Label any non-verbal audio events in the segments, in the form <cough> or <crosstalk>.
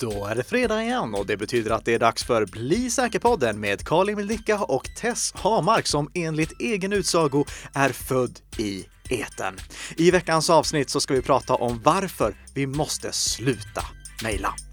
Då är det fredag igen och det betyder att det är dags för Bli säker-podden med Karl Emil Nicka och Tess Hamark som enligt egen utsago är född i eten. I veckans avsnitt så ska vi prata om varför vi måste sluta mejla.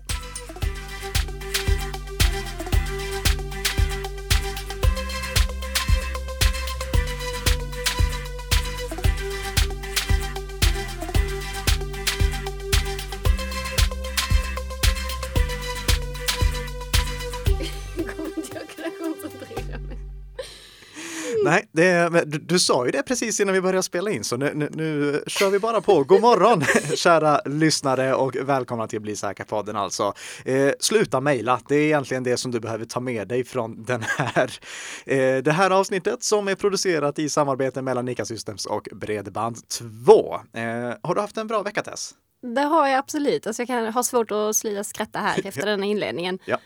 Nej, det, du, du sa ju det precis innan vi började spela in, så nu, nu, nu kör vi bara på. God morgon, <laughs> kära lyssnare och välkomna till Bli säker-podden alltså. Eh, sluta mejla, det är egentligen det som du behöver ta med dig från den här, eh, det här avsnittet som är producerat i samarbete mellan Nika Systems och Bredband2. Eh, har du haft en bra vecka Tess? Det har jag absolut. Alltså jag kan ha svårt att sluta skratta här <laughs> efter den här inledningen. Ja.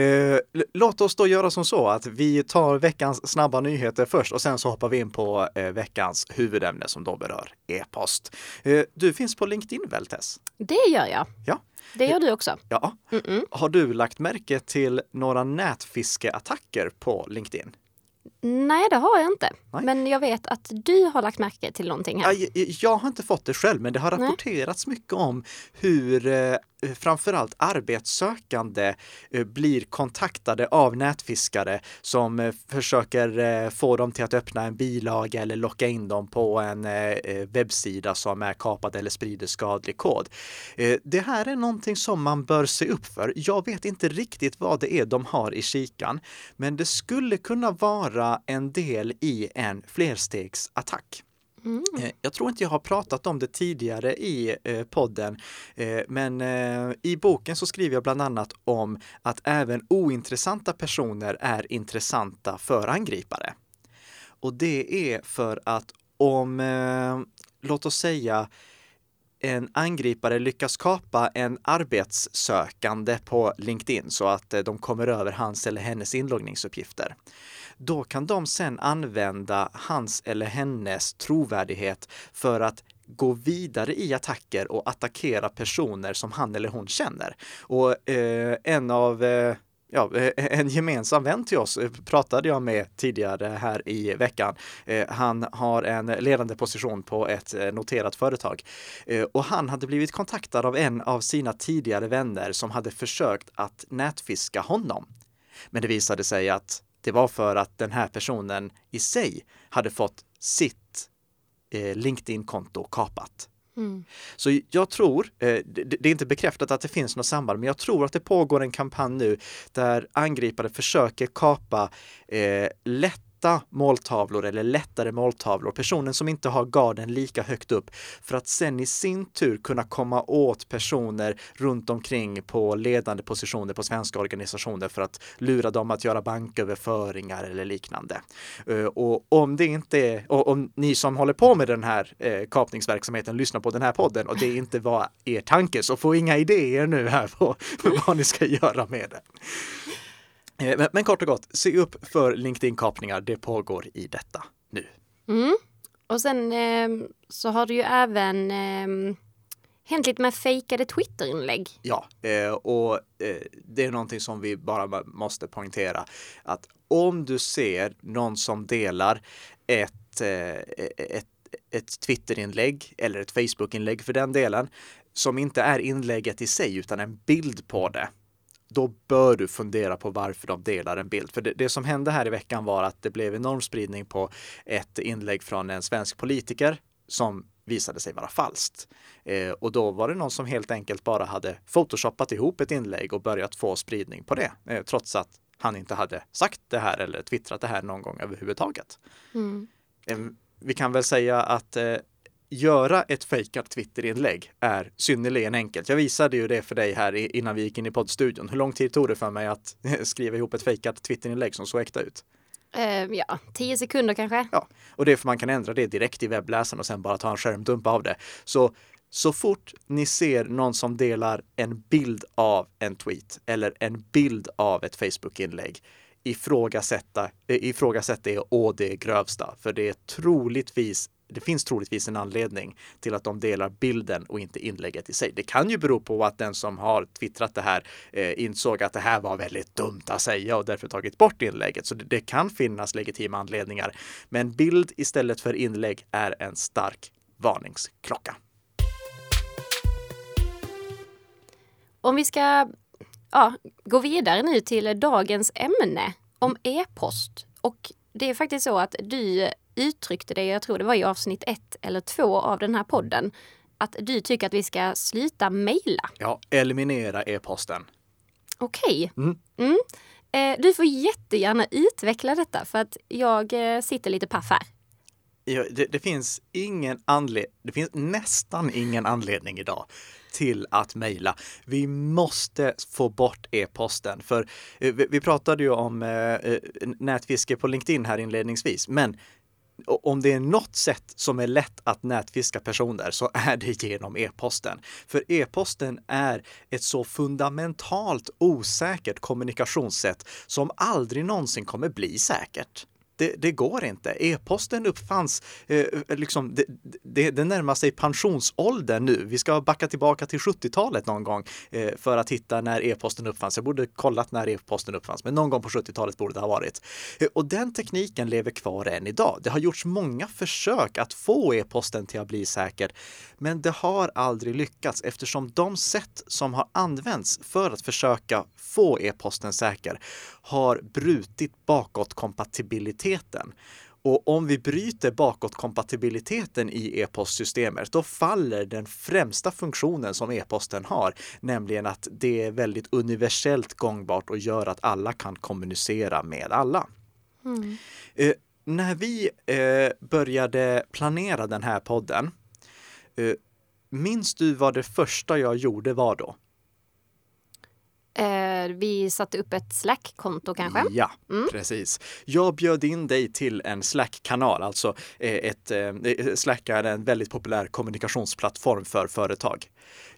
Eh, låt oss då göra som så att vi tar veckans snabba nyheter först och sen så hoppar vi in på eh, veckans huvudämne som då berör e-post. Eh, du finns på LinkedIn väl Tess? Det gör jag. Ja. Det gör du också. Ja. Mm-mm. Har du lagt märke till några nätfiskeattacker på LinkedIn? Nej, det har jag inte. Nej. Men jag vet att du har lagt märke till någonting här. Ja, jag, jag har inte fått det själv, men det har Nej. rapporterats mycket om hur eh, framförallt arbetssökande eh, blir kontaktade av nätfiskare som eh, försöker eh, få dem till att öppna en bilaga eller locka in dem på en eh, eh, webbsida som är kapad eller sprider skadlig kod. Eh, det här är någonting som man bör se upp för. Jag vet inte riktigt vad det är de har i kikan, men det skulle kunna vara en del i en flerstegsattack. Mm. Eh, Jag tror inte jag har pratat om det tidigare i eh, podden, eh, men i boken så skriver jag bland annat om att även ointressanta personer är intressanta för angripare. Och det är för att om, låt oss säga, en angripare lyckas kapa en arbetssökande på LinkedIn så att eh, de kommer över hans eller hennes inloggningsuppgifter. Då kan de sen använda hans eller hennes trovärdighet för att gå vidare i attacker och attackera personer som han eller hon känner. Och eh, en av eh, Ja, eh, eh, en gemensam vän till oss eh, pratade jag med tidigare här i veckan. Han har en ledande position på ett noterat företag och han hade blivit kontaktad av en av sina tidigare vänner som hade försökt att nätfiska honom. Men det visade sig att det var för att den här personen i sig hade fått sitt LinkedIn-konto kapat. Mm. Så jag tror, eh, det är inte bekräftat att det finns något samband, men jag tror att det pågår en kampanj nu där angripare försöker kapa eh, lätta måltavlor eller lättare måltavlor, personen som inte har garden lika högt upp, för att sen i sin tur kunna komma åt personer runt omkring på ledande positioner på svenska organisationer för att lura dem att göra banköverföringar eller liknande. Eh, och om det inte är, och om ni som håller på med den här eh, kapningsverksamheten lyssnar på den här podden och det inte var er tanke så få inga idéer nu här på vad ni ska göra med det. Eh, Men, men kort och gott, se upp för LinkedIn-kapningar. Det pågår i detta nu. Mm. Och sen eh, så har det ju även eh, hänt lite med fejkade Twitterinlägg. Ja, eh, och eh, det är någonting som vi bara måste poängtera att om du ser någon som delar ett, eh, ett, ett Twitterinlägg eller ett Facebookinlägg för den delen som inte är inlägget i sig utan en bild på det då bör du fundera på varför de delar en bild. För det, det som hände här i veckan var att det blev enorm spridning på ett inlägg från en svensk politiker som visade sig vara falskt. Eh, och då var det någon som helt enkelt bara hade photoshoppat ihop ett inlägg och börjat få spridning på det, eh, trots att han inte hade sagt det här eller twittrat det här någon gång överhuvudtaget. Mm. Eh, vi kan väl säga att eh, göra ett fejkat Twitterinlägg är synnerligen enkelt. Jag visade ju det för dig här innan vi gick in i poddstudion. Hur lång tid tog det för mig att <laughs> skriva ihop ett fejkat Twitterinlägg som såg äkta ut? Eh, ja, tio sekunder kanske. Ja, och det är för man kan ändra det direkt i webbläsaren och sen bara ta en skärmdump av det. Så så fort ni ser någon som delar en bild av en tweet eller en bild av ett Facebook-inlägg, ifrågasätta, eh, ifrågasätt det å det grövsta. För det är troligtvis det finns troligtvis en anledning till att de delar bilden och inte inlägget i sig. Det kan ju bero på att den som har twittrat det här eh, insåg att det här var väldigt dumt att säga och därför tagit bort inlägget. Så det, det kan finnas legitima anledningar. Men bild istället för inlägg är en stark varningsklocka. Om vi ska ja, gå vidare nu till dagens ämne om e-post. Och det är faktiskt så att du uttryckte det, jag tror det var i avsnitt ett eller två av den här podden, att du tycker att vi ska sluta mejla. Ja, eliminera e-posten. Okej. Okay. Mm. Mm. Eh, du får jättegärna utveckla detta för att jag eh, sitter lite paff här. Ja, det, det, finns ingen det finns nästan ingen anledning idag till att mejla. Vi måste få bort e-posten. För eh, vi, vi pratade ju om eh, eh, nätfiske på LinkedIn här inledningsvis, men om det är något sätt som är lätt att nätfiska personer så är det genom e-posten. För e-posten är ett så fundamentalt osäkert kommunikationssätt som aldrig någonsin kommer bli säkert det, det, går inte. E-posten uppfanns, eh, liksom, det, det, det närmar sig pensionsåldern nu. Vi ska backa tillbaka till 70-talet någon gång eh, för att hitta när e-posten uppfanns. Jag borde kollat när e-posten uppfanns, men någon gång på 70-talet borde det ha varit. Eh, och den tekniken lever kvar än idag. Det har gjorts många försök att få e-posten till att bli säker, men det har aldrig lyckats eftersom de sätt som har använts för att försöka få e-posten säker har brutit bakåtkompatibiliteten. Och om vi bryter bakåtkompatibiliteten i e-postsystemet, då faller den främsta funktionen som e-posten har, nämligen att det är väldigt universellt gångbart och gör att alla kan kommunicera med alla. Mm. Eh, när vi eh, började planera den här podden, eh, minns du vad det första jag gjorde var då? Eh, vi satte upp ett Slack-konto kanske? Ja, mm. precis. Jag bjöd in dig till en Slack-kanal, alltså eh, ett, eh, Slack är en väldigt populär kommunikationsplattform för företag.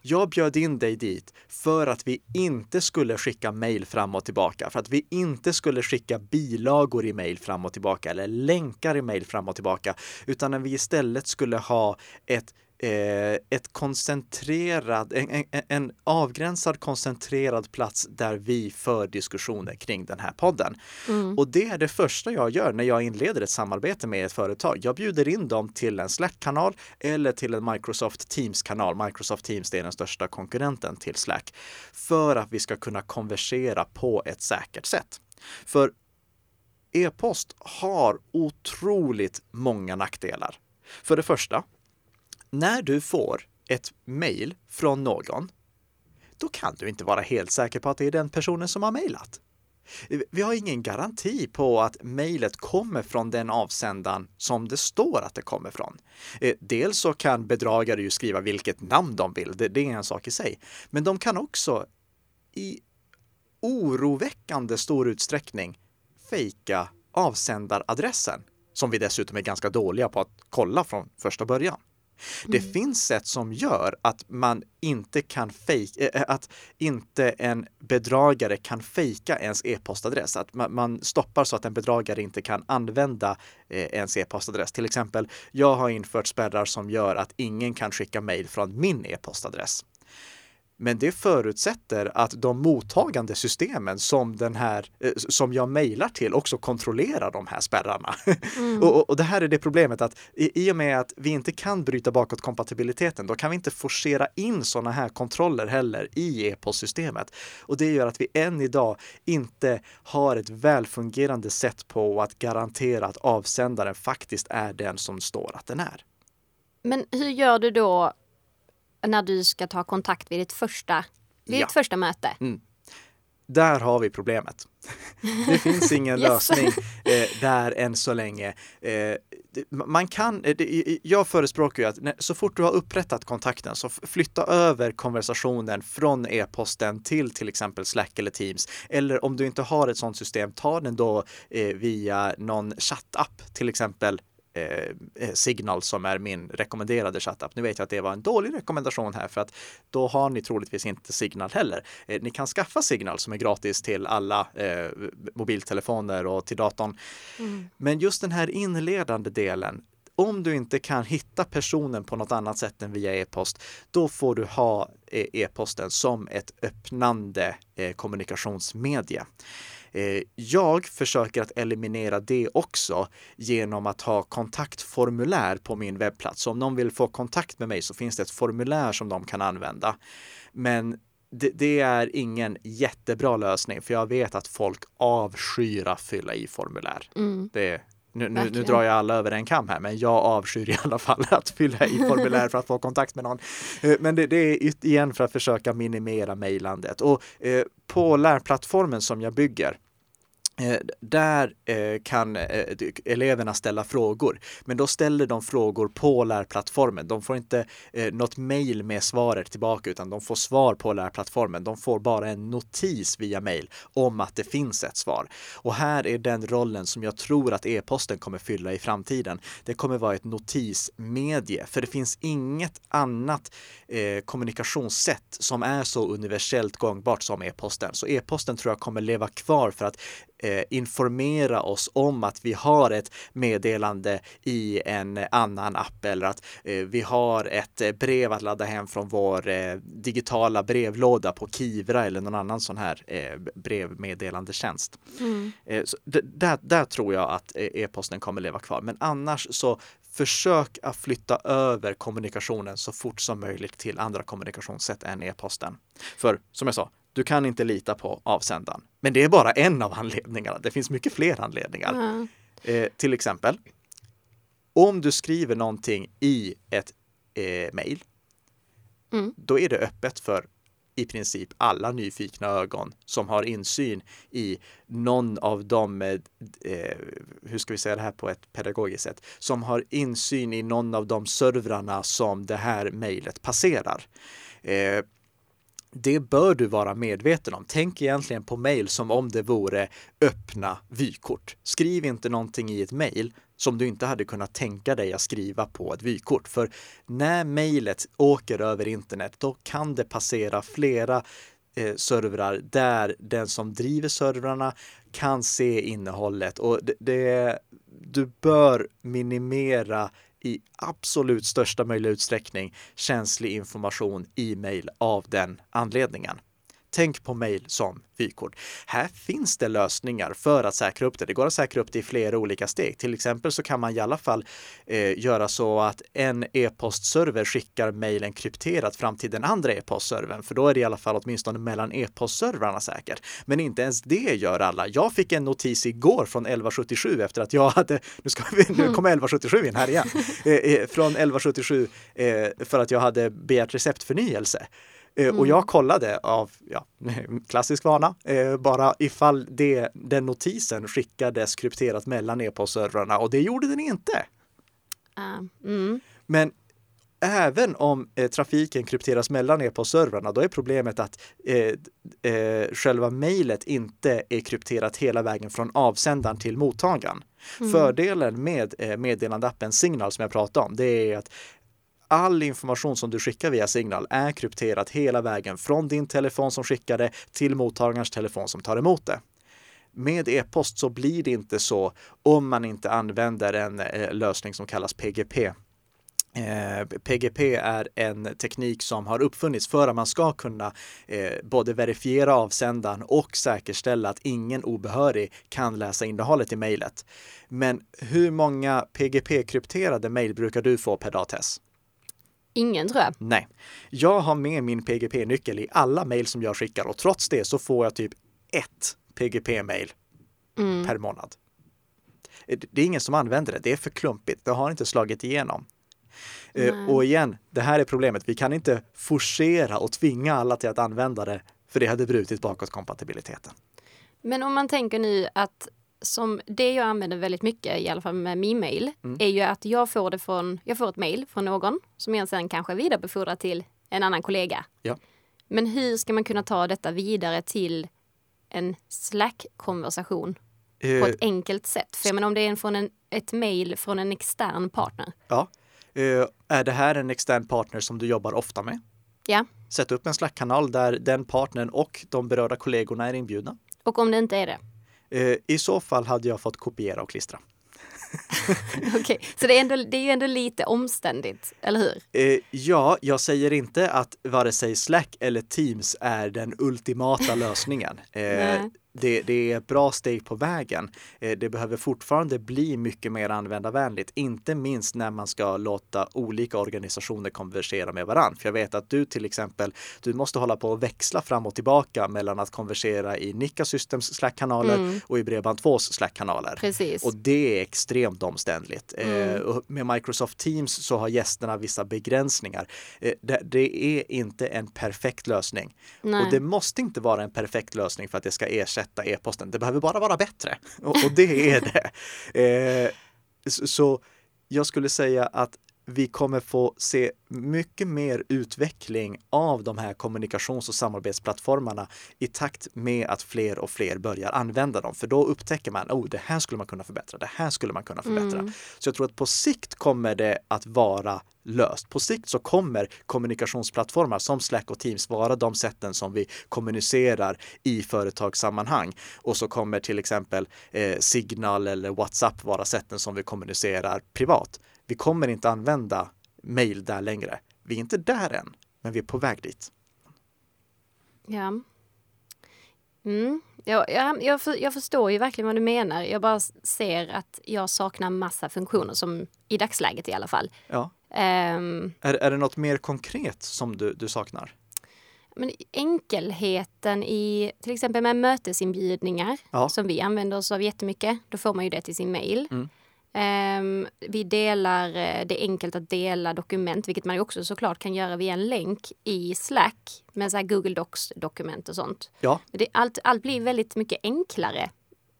Jag bjöd in dig dit för att vi inte skulle skicka mejl fram och tillbaka, för att vi inte skulle skicka bilagor i mejl fram och tillbaka eller länkar i mejl fram och tillbaka, utan att vi istället skulle ha ett ett koncentrerad, en, en, en, avgränsad koncentrerad plats där vi för diskussioner kring den här podden. Mm. Och det är det första jag gör när jag inleder ett samarbete med ett företag. Jag bjuder in dem till en Slack-kanal eller till en Microsoft Teams-kanal. Microsoft Teams är den största konkurrenten till Slack för att vi ska kunna konversera på ett säkert sätt. För e-post har otroligt många nackdelar. För det första, när du får ett mejl från någon, då kan du inte vara helt säker på att det är den personen som har mejlat. Vi har ingen garanti på att mejlet kommer från den avsändaren som det står att det kommer från. Eh, dels så kan bedragare ju skriva vilket namn de vill, det, är en sak i sig. Men de kan också i oroväckande stor utsträckning fejka avsändaradressen, som vi dessutom är ganska dåliga på att kolla från första början. Det mm. finns sätt som gör att man inte kan fejka, eh, att inte en bedragare kan fejka ens e-postadress. Att man, man, stoppar så att en bedragare inte kan använda eh, ens e-postadress. Till exempel, jag har infört spärrar som gör att ingen kan skicka mejl från min e-postadress. Men det förutsätter att de mottagande systemen som den här, eh, som jag mejlar till också kontrollerar de här spärrarna. Mm. <laughs> och, och, det här är det problemet att i, i och med att vi inte kan bryta bakåt kompatibiliteten, då kan vi inte forcera in sådana här kontroller heller i e-postsystemet. Och det gör att vi än idag inte har ett välfungerande sätt på att garantera att avsändaren faktiskt är den som står att den är. Men hur gör du då när du ska ta kontakt vid ditt första, vid ja. första möte. Mm. Där har vi problemet. <laughs> Det finns ingen <laughs> yes. lösning eh, där än så länge. Eh, man kan, eh, jag förespråkar ju att när, så fort du har upprättat kontakten så flytta över konversationen från e-posten till till exempel Slack eller Teams. Eller om du inte har ett sådant system, ta den då eh, via någon chattapp, till exempel Eh, eh, Signal som är min rekommenderade chattapp. Nu vet jag att det var en dålig rekommendation här för att då har ni troligtvis inte Signal heller. Eh, ni kan skaffa Signal som är gratis till alla eh, mobiltelefoner och till datorn. Mm. Men just den här inledande delen om du inte kan hitta personen på något annat sätt än via e-post, då får du ha eh, e-posten som ett öppnande eh, kommunikationsmedie. Eh, jag försöker att eliminera det också genom att ha kontaktformulär på min webbplats. Så om någon vill få kontakt med mig så finns det ett formulär som de kan använda. Men det, det, är ingen jättebra lösning för jag vet att folk avskyr att fylla i formulär. Mm. Det, nu, nu, nu, drar jag alla över en kam här, men jag avskyr i alla fall <laughs> att fylla i formulär för att få kontakt med någon. Eh, men det, det är igen för att försöka minimera mejlandet. Och eh, på lärplattformen som jag bygger Eh, där eh, kan eh, eleverna ställa frågor, men då ställer de frågor på lärplattformen. De får inte eh, något mejl med svaret tillbaka, utan de får svar på lärplattformen. De får bara en notis via mejl om att det finns ett svar. Och här är den rollen som jag tror att e-posten kommer fylla i framtiden. Det kommer vara ett notismedie, för det finns inget annat eh, kommunikationssätt som är så universellt gångbart som e-posten. Så e-posten tror jag kommer leva kvar för att eh, informera oss om att vi har ett meddelande i en annan app eller att eh, vi har ett eh, brev att ladda hem från vår eh, digitala brevlåda på Kivra eller någon annan sån här eh, brevmeddelandetjänst. Mm. Eh, där, där tror jag att e-posten kommer leva kvar. Men annars så försök att flytta över kommunikationen så fort som möjligt till andra kommunikationssätt än e-posten. För som jag sa, du kan inte lita på avsändaren. Men det är bara en av anledningarna. Det finns mycket fler anledningar. Mm. Eh, till exempel, om du skriver någonting i ett eh, mejl, mm. då är det öppet för i princip alla nyfikna ögon som har insyn i någon av de, eh, hur ska vi säga det här på ett pedagogiskt sätt, som har insyn i någon av de servrarna som det här mejlet passerar. Eh, det bör du vara medveten om. Tänk egentligen på mejl som om det vore öppna vykort. Skriv inte någonting i ett mejl som du inte hade kunnat tänka dig att skriva på ett vykort. För när mejlet åker över internet, då kan det passera flera eh, servrar där den som driver servrarna kan se innehållet och det, det, du bör minimera i absolut största möjliga utsträckning känslig information i mejl av den anledningen. Tänk på mejl som vykort. Här finns det lösningar för att säkra upp det. Det går att säkra upp det i flera olika steg. Till exempel så kan man i alla fall eh, göra så att en e-postserver skickar mejlen krypterat fram till den andra e-postservern, för då är det i alla fall åtminstone mellan e-postservrarna säkert. Men inte ens det gör alla. Jag fick en notis igår från 1177 efter att jag hade, <laughs> nu, ska vi, nu kommer 1177 in här igen, <laughs> eh, eh, från 1177 eh, för att jag hade begärt receptförnyelse. Mm. Och jag kollade av ja, <laughs> klassisk vana, eh, bara ifall det, den notisen skickades krypterat mellan e-postservrarna och det gjorde den inte. Uh, mm. Men även om eh, trafiken krypteras mellan e-postservrarna, då är problemet att eh, eh, själva mejlet inte är krypterat hela vägen från avsändaren till mottagaren. Mm. Fördelen med eh, meddelandeappen Signal som jag pratade om, det är att all information som du skickar via Signal är krypterat hela vägen från din telefon som skickar det till mottagarens telefon som tar emot det. Med e-post så blir det inte så om man inte använder en eh, lösning som kallas PGP. PGP eh, är en teknik som har uppfunnits för att man ska kunna eh, både verifiera avsändaren och säkerställa att ingen obehörig kan läsa innehållet i mejlet. Men hur många PGP-krypterade mejl brukar du få per dag, Tess? Ingen tror jag. Nej. Jag har med min PGP-nyckel i alla mejl som jag skickar och trots det så får jag typ ett PGP-mejl mm. per månad. Det är ingen som använder det. Det är för klumpigt. Det har inte slagit igenom. Eh, Nej. Och igen, det här är problemet. Vi kan inte forcera och tvinga alla till att använda det, för det hade brutit bakåtkompatibiliteten. Men om man tänker nu att som det jag använder väldigt mycket, i alla fall med min mail, mm. är ju att jag får det från, jag får ett mail från någon som jag sen kanske vidarebefordrar till en annan kollega. Ja. Men hur ska man kunna ta detta vidare till en Slack-konversation uh, på ett eh. enkelt sätt? För jag menar, om det är från en, ett mail från en extern partner. Ja. Uh, är det här en extern partner som du jobbar ofta med? Ja. Sätt upp en Slack-kanal där den partnern och de berörda kollegorna är inbjudna. Och om det inte är det? Eh, I så fall hade jag fått kopiera och klistra. <laughs> Okej, okay. så det är, ändå, det är ju ändå lite omständigt, eller hur? Eh, ja, jag säger inte att vare sig Slack eller Teams är den ultimata lösningen. Eh, det, det, är bra steg på vägen. Eh, det behöver fortfarande bli mycket mer användarvänligt, inte minst när man ska låta olika organisationer konversera med varandra. För jag vet att du till exempel, du måste hålla på och växla fram och tillbaka mellan att konversera i Nika Systems Slack-kanaler mm. och i Bredband2s Slack-kanaler. Precis. Och det är extremt omständligt. Eh, mm. med Microsoft Teams så har gästerna vissa begränsningar. Eh, det, det, är inte en perfekt lösning. Nej. Och det måste inte vara en perfekt lösning för att det ska ersätta ersätta e-posten. Det behöver bara vara bättre och, och det är det. <laughs> Eh, så jag skulle säga att vi kommer få se mycket mer utveckling av de här kommunikations och samarbetsplattformarna i takt med att fler och fler börjar använda dem. För då upptäcker man, oh, det här skulle man kunna förbättra, det här skulle man kunna förbättra. Mm. Så jag tror att på sikt kommer det att vara löst. På sikt så kommer kommunikationsplattformar som Slack och Teams vara de sätten som vi kommunicerar i företagssammanhang. Och så kommer till exempel eh, Signal eller WhatsApp vara sätten som vi kommunicerar privat. Vi kommer inte använda mail där längre. Vi är inte där än, men vi är på väg dit. Ja. Mm. Jag, jag, jag, för, jag, förstår ju verkligen vad du menar. Jag bara ser att jag saknar massa funktioner, som i dagsläget i alla fall. Ja. Um, är, är det något mer konkret som du, du saknar? Men enkelheten i till exempel med mötesinbjudningar ja. som vi använder oss av jättemycket. Då får man ju det till sin mail. Mm. Um, vi delar, eh, det är enkelt att dela dokument, vilket man också såklart kan göra via en länk i Slack med så Google Docs-dokument och sånt. Ja. Det, allt, allt blir väldigt mycket enklare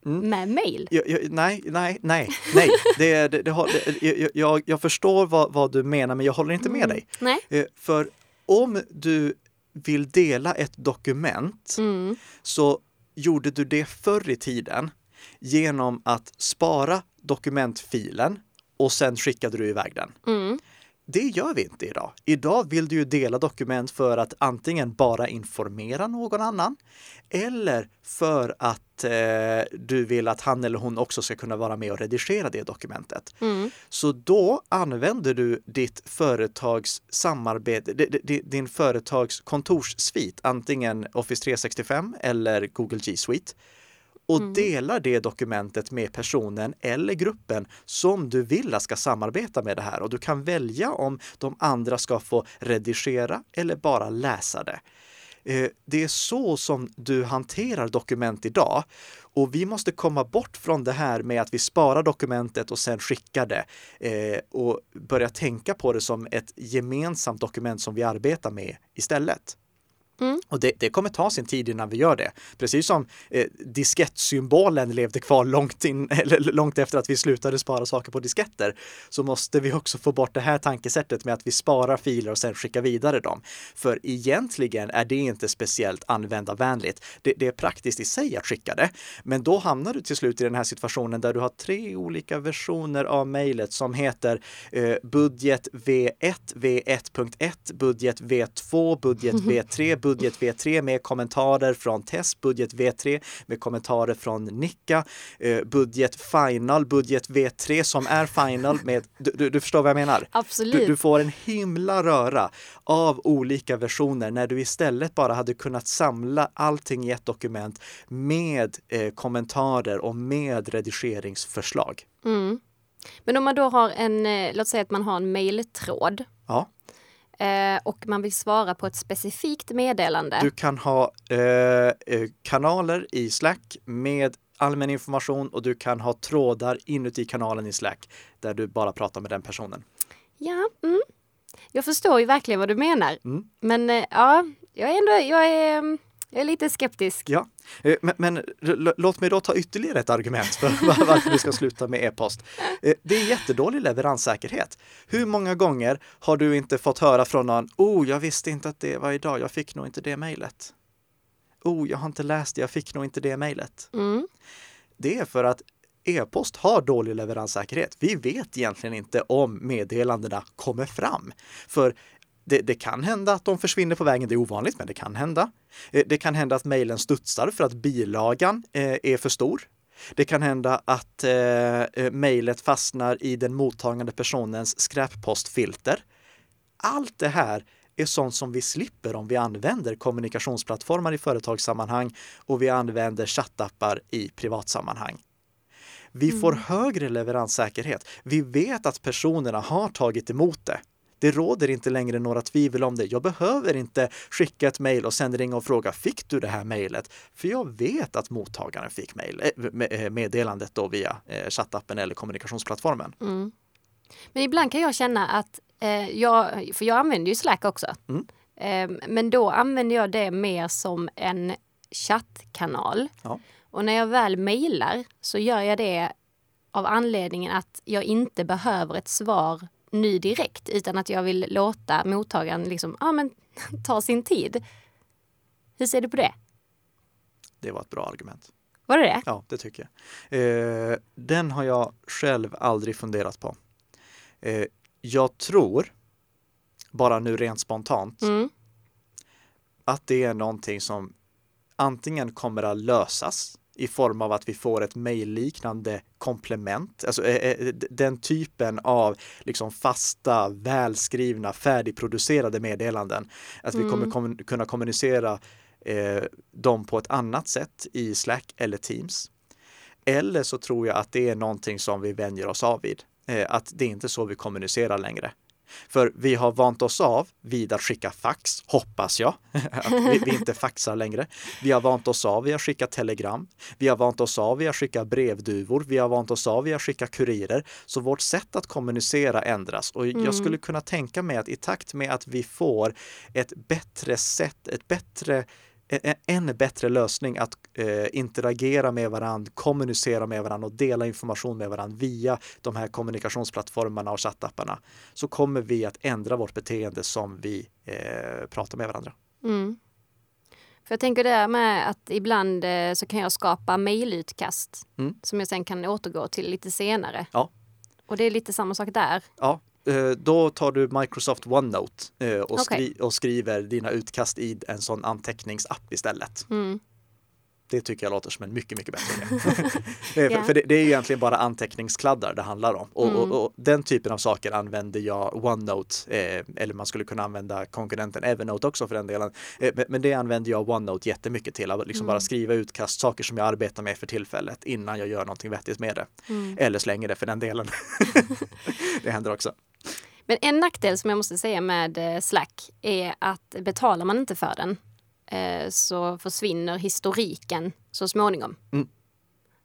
mm. med mail. Jag, jag, nej, nej, nej, nej. <laughs> Det, det, det har, det, jag, jag förstår vad, vad, du menar, men jag håller inte med mm. dig. Nej. Eh, för om du vill dela ett dokument mm. så gjorde du det förr i tiden genom att spara dokumentfilen och sen skickade du iväg den. Mm. Det gör vi inte idag. Idag vill du ju dela dokument för att antingen bara informera någon annan eller för att eh, du vill att han eller hon också ska kunna vara med och redigera det dokumentet. Mm. Så då använder du ditt företags samarbete, din företags kontorssvit, antingen Office 365 eller Google G Suite och mm. delar det dokumentet med personen eller gruppen som du vill ska samarbeta med det här. Och du kan välja om de andra ska få redigera eller bara läsa det. Eh, det är så som du hanterar dokument idag. Och vi måste komma bort från det här med att vi sparar dokumentet och sen skickar det eh, och börja tänka på det som ett gemensamt dokument som vi arbetar med istället. Mm. Och det, det, kommer ta sin tid innan vi gör det. Precis som eh, diskettsymbolen levde kvar långt, in, <laughs> eller långt efter att vi slutade spara saker på disketter, så måste vi också få bort det här tankesättet med att vi sparar filer och sen skickar vidare dem. För egentligen är det inte speciellt användarvänligt. Det, det är praktiskt i sig att skicka det, men då hamnar du till slut i den här situationen där du har tre olika versioner av mejlet som heter eh, budget V1, V1.1, budget V2, budget V3, <laughs> budget V3 med kommentarer från Tess, budget V3 med kommentarer från Nicka, eh, budget Final, budget V3 som är Final med, du, du förstår vad jag menar? Absolut. Du, du, får en himla röra av olika versioner när du istället bara hade kunnat samla allting i ett dokument med eh, kommentarer och med redigeringsförslag. Mm. Men om man då har en, eh, låt säga att man har en mejltråd. Ja eh, och man vill svara på ett specifikt meddelande. Du kan ha eh, eh, kanaler i Slack med allmän information och du kan ha trådar inuti kanalen i Slack där du bara pratar med den personen. Ja, mm. jag förstår ju verkligen vad du menar. Mm. Men eh, ja, jag är ändå, jag är mm, jag är lite skeptisk. Ja, eh, men, men låt mig då ta ytterligare ett argument för <laughs> varför vi ska sluta med e-post. Eh, det är jättedålig leveranssäkerhet. Hur många gånger har du inte fått höra från någon, oh, jag visste inte att det var idag, jag fick nog inte det mejlet. Oh, jag har inte läst det, jag fick nog inte det mejlet. Mm. Det är för att e-post har dålig leveranssäkerhet. Vi vet egentligen inte om meddelandena kommer fram. För det, det, kan hända att de försvinner på vägen. Det är ovanligt, men det kan hända. Eh, det kan hända att mejlen studsar för att bilagan eh, är för stor. Det kan hända att eh, mejlet fastnar i den mottagande personens skräppostfilter. Allt det här är sånt som vi slipper om vi använder kommunikationsplattformar i företagssammanhang och vi använder chattappar i privatsammanhang. Vi får Mm. högre leveranssäkerhet. Vi vet att personerna har tagit emot det. Det råder inte längre några tvivel om det. Jag behöver inte skicka ett mejl och sen ringa och fråga fick du det här mejlet? För jag vet att mottagaren fick mejl, eh, eh, meddelandet då via eh, chattappen eller kommunikationsplattformen. Mm. Men ibland kan jag känna att, eh, jag, för jag använder ju Slack också. Mm. Eh, men då använder jag det mer som en chattkanal. Ja. Och när jag väl mejlar så gör jag det av anledningen att jag inte behöver ett svar nu direkt utan att jag vill låta mottagaren liksom, ja men <laughs> ta sin tid. Hur ser du på det? Det var ett bra argument. Var det det? Ja, det tycker jag. Eh, den har jag själv aldrig funderat på. Eh, jag tror, bara nu rent spontant, Mm. att det är någonting som antingen kommer att lösas i form av att vi får ett mejlliknande komplement, alltså eh, eh, den typen av liksom fasta, välskrivna, färdigproducerade meddelanden. Att vi kommer Mm. kommun- kunna kommunicera eh, dem på ett annat sätt i Slack eller Teams. Eller så tror jag att det är någonting som vi vänjer oss av vid. Eh, att det är inte så vi kommunicerar längre. För vi har vant oss av vid att skicka fax, hoppas jag, <laughs> att vi, vi inte faxar längre. Vi har vant oss av vid att skicka telegram. Vi har vant oss av vid att skicka brevduvor. Vi har vant oss av vid att skicka kurirer. Så vårt sätt att kommunicera ändras och Mm. jag skulle kunna tänka mig att i takt med att vi får ett bättre sätt, ett bättre en- bättre lösning att eh, interagera med varandra, kommunicera med varandra och dela information med varandra via de här kommunikationsplattformarna och chattapparna så kommer vi att ändra vårt beteende som vi eh, pratar med varandra. Mm. För jag tänker det här med att ibland eh, så kan jag skapa mejlutkast Mm. som jag sen kan återgå till lite senare. Ja. Och det är lite samma sak där. Ja, då tar du Microsoft OneNote eh, och, skri- och skriver dina utkast i en sån anteckningsapp istället. Mm. Det tycker jag låter som en mycket, mycket bättre idé. <laughs> <laughs> Eh, Ja. för, det, det är egentligen bara anteckningskladdar det handlar om. Och, Mm. och, och den typen av saker använder jag OneNote, eh, eller man skulle kunna använda konkurrenten Evernote också för den delen. Eh, men, men det använder jag OneNote jättemycket till, att liksom Mm. bara skriva utkast, saker som jag arbetar med för tillfället innan jag gör någonting vettigt med det. Mm. Eller slänger det för den delen. <laughs> det händer också. Men en nackdel som jag måste säga med eh, Slack är att betalar man inte för den eh, så försvinner historiken så småningom. Mm.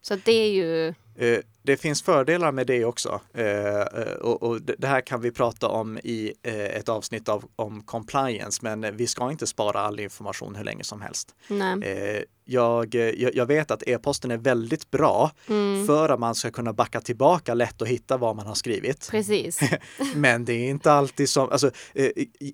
Så det är ju... Eh, Det finns fördelar med det också Eh, och, och det här kan vi prata om i ett avsnitt av, om compliance, men vi ska inte spara all information hur länge som helst. Nej. Eh, Jag, jag, vet att e-posten är väldigt bra Mm, för att man ska kunna backa tillbaka lätt och hitta vad man har skrivit. precis. <laughs> Men det är inte alltid som, alltså eh,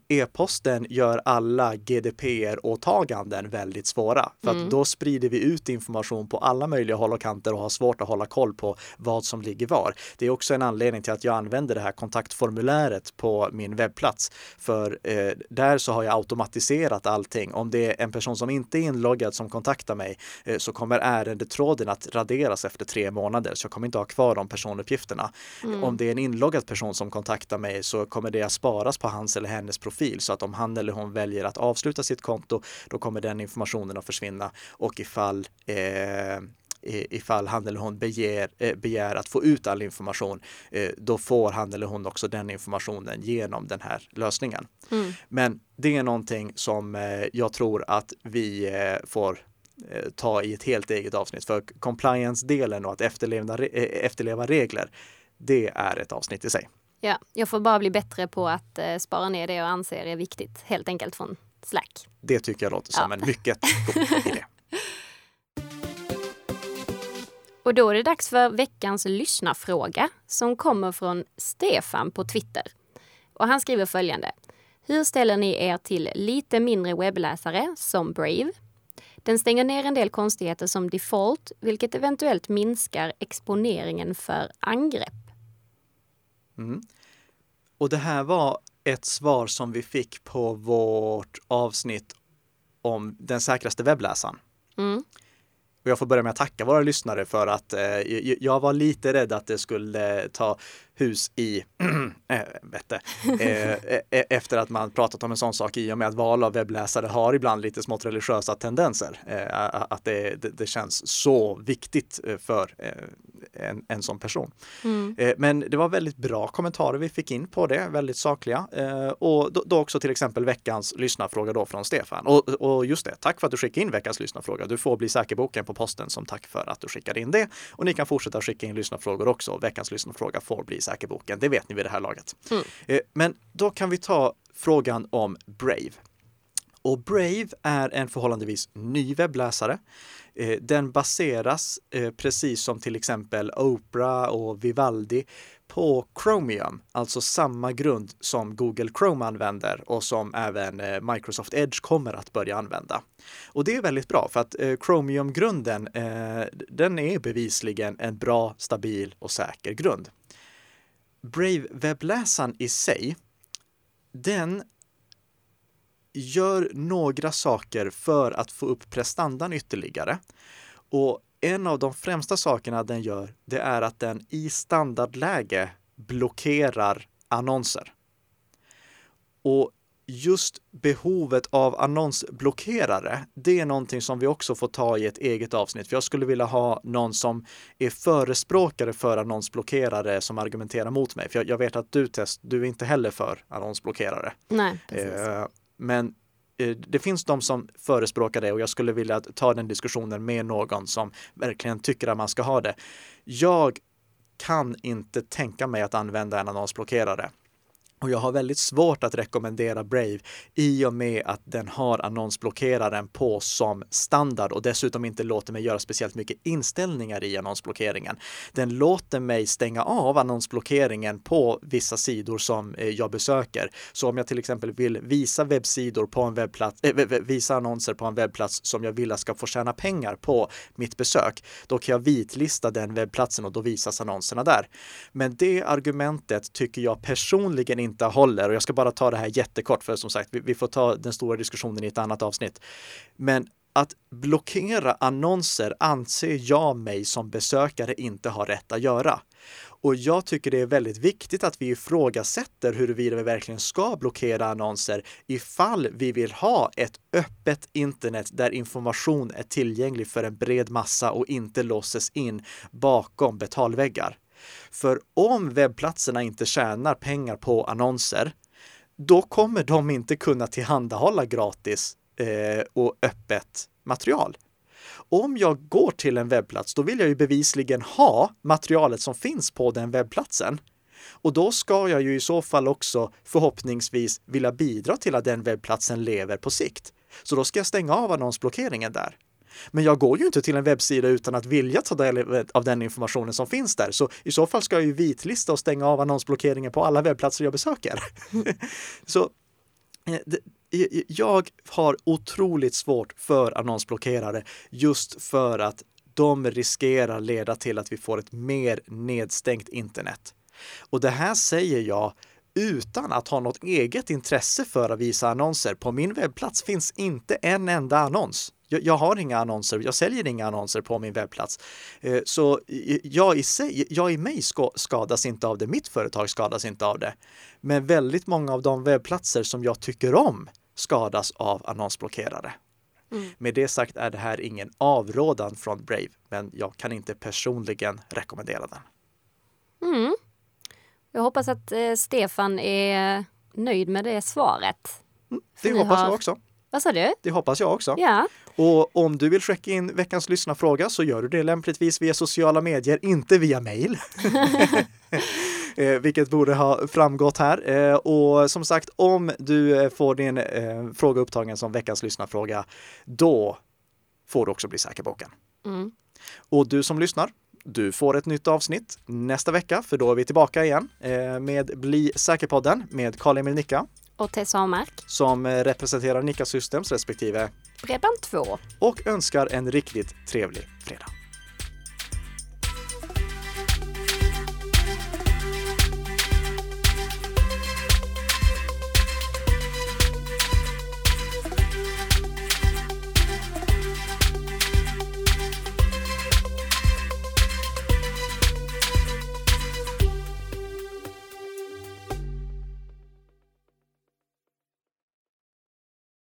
e-posten gör alla GDPR-åtaganden väldigt svåra. För Mm. att då sprider vi ut information på alla möjliga håll och kanter och har svårt att hålla koll på vad som ligger var. Det är också en anledning till att jag använder det här kontaktformuläret på min webbplats. För eh, där så har jag automatiserat allting. Om det är en person som inte är inloggad som kontaktar mig eh, så kommer ärendetråden att raderas efter tre månader. Så jag kommer inte ha kvar de personuppgifterna. Mm. Om det är en inloggad person som kontaktar mig så kommer det att sparas på hans eller hennes profil så att om han eller hon väljer att avsluta sitt konto då kommer den informationen att försvinna och ifall eh, ifall han eller hon begär, eh, begär att få ut all information, eh, då får han eller hon också den informationen genom den här lösningen. Mm. Men det är någonting som jag tror att vi får ta i ett helt eget avsnitt. För compliance-delen och att efterleva, eh, efterleva regler, det är ett avsnitt i sig. Ja, jag får bara bli bättre på att eh, spara ner det jag anser är viktigt, helt enkelt från Slack. Det tycker jag låter som Ja. en mycket god <laughs> idé. Och då är det dags för veckans lyssnarfråga som kommer från Stefan på Twitter. Och han skriver följande. Hur ställer ni er till lite mindre webbläsare som Brave? Den stänger ner en del konstigheter som default, vilket eventuellt minskar exponeringen för angrepp. Mm. Och det här var ett svar som vi fick på vårt avsnitt om den säkraste webbläsaren. Mm. Och jag får börja med att tacka våra lyssnare för att eh, jag var lite rädd att det skulle ta hus i äh, vette, äh, efter att man pratat om en sån sak i och med att val av webbläsare har ibland lite smått religiösa tendenser. Äh, att det, det, det, känns så viktigt för en, en sån person. Mm. Men det var väldigt bra kommentarer vi fick in på det, väldigt sakliga. Och då, då också till exempel veckans lyssnarfråga då från Stefan. Och, och just det, tack för att du skickade in veckans lyssnarfråga. Du får bli säkerboken på posten som tack för att du skickade in det. Och ni kan fortsätta skicka in lyssnarfrågor också. Veckans lyssnarfråga får bli säkerboken. Det vet ni vid det här laget. Mm. Eh, men då kan vi ta frågan om Brave. Och Brave är en förhållandevis ny webbläsare. Eh, den baseras, eh, precis som till exempel Opera och Vivaldi, på Chromium, alltså samma grund som Google Chrome använder och som även Microsoft Edge kommer att börja använda. Och det är väldigt bra för att Chromium-grunden, den är bevisligen en bra, stabil och säker grund. Brave-webbläsaren i sig, den gör några saker för att få upp prestandan ytterligare. Och en av de främsta sakerna den gör, det är att den i standardläge blockerar annonser. Och just behovet av annonsblockerare, det är någonting som vi också får ta i ett eget avsnitt. För jag skulle vilja ha någon som är förespråkare för annonsblockerare som argumenterar mot mig. För jag, jag vet att du Tess, du är inte heller för annonsblockerare. Nej, precis. Eh, men eh, det finns de som förespråkar det och jag skulle vilja ta den diskussionen med någon som verkligen tycker att man ska ha det. Jag kan inte tänka mig att använda en annonsblockerare. Och jag har väldigt svårt att rekommendera Brave i och med att den har annonsblockeraren på som standard och dessutom inte låter mig göra speciellt mycket inställningar i annonsblockeringen. Den låter mig stänga av annonsblockeringen på vissa sidor som eh, jag besöker. Så om jag till exempel vill visa webbsidor på en webbplats, äh, visa annonser på en webbplats som jag vill ska få tjäna pengar på mitt besök, då kan jag vitlista den webbplatsen och då visas annonserna där. Men det argumentet tycker jag personligen inte håller. Och jag ska bara ta det här jättekort, för som sagt, vi, vi får ta den stora diskussionen i ett annat avsnitt. Men att blockera annonser anser jag mig som besökare inte har rätt att göra. Och jag tycker det är väldigt viktigt att vi ifrågasätter huruvida vi verkligen ska blockera annonser ifall vi vill ha ett öppet internet där information är tillgänglig för en bred massa och inte låses in bakom betalväggar. För om webbplatserna inte tjänar pengar på annonser, då kommer de inte kunna tillhandahålla gratis eh, och öppet material. Om jag går till en webbplats, då vill jag ju bevisligen ha materialet som finns på den webbplatsen. Och då ska jag ju i så fall också förhoppningsvis vilja bidra till att den webbplatsen lever på sikt. Så då ska jag stänga av annonsblockeringen där. Men jag går ju inte till en webbsida utan att vilja ta del av den informationen som finns där. Så i så fall ska jag ju vitlista och stänga av annonsblockeringen på alla webbplatser jag besöker. <laughs> så eh, jag har otroligt svårt för annonsblockerare just för att de riskerar leda till att vi får ett mer nedstängt internet. Och det här säger jag utan att ha något eget intresse för att visa annonser. På min webbplats finns inte en enda annons. Jag, jag, har inga annonser, jag säljer inga annonser på min webbplats. Eh, så jag i, sig, jag i mig skadas inte av det, mitt företag skadas inte av det. Men väldigt många av de webbplatser som jag tycker om skadas av annonsblockerare. Mm. Med det sagt är det här ingen avrådan från Brave, men jag kan inte personligen rekommendera den. Mm. Jag hoppas att eh, Stefan är nöjd med det svaret. Mm, det hoppas jag också. Vad sa du? Det hoppas jag också. Ja. Och om du vill skicka in veckans lyssnarfråga så gör du det lämpligtvis via sociala medier, inte via mail. <laughs> eh, vilket borde ha framgått här. Eh, och som sagt, om du eh, får din eh, fråga upptagen som veckans lyssnarfråga, då får du också bli säker på boken. Mm. Och du som lyssnar, du får ett nytt avsnitt nästa vecka, för då är vi tillbaka igen eh, med Bli säker-podden med Karl-Emil Nicka och Tessa Amark som eh, representerar Nika Systems respektive Bredband2 och önskar en riktigt trevlig fredag.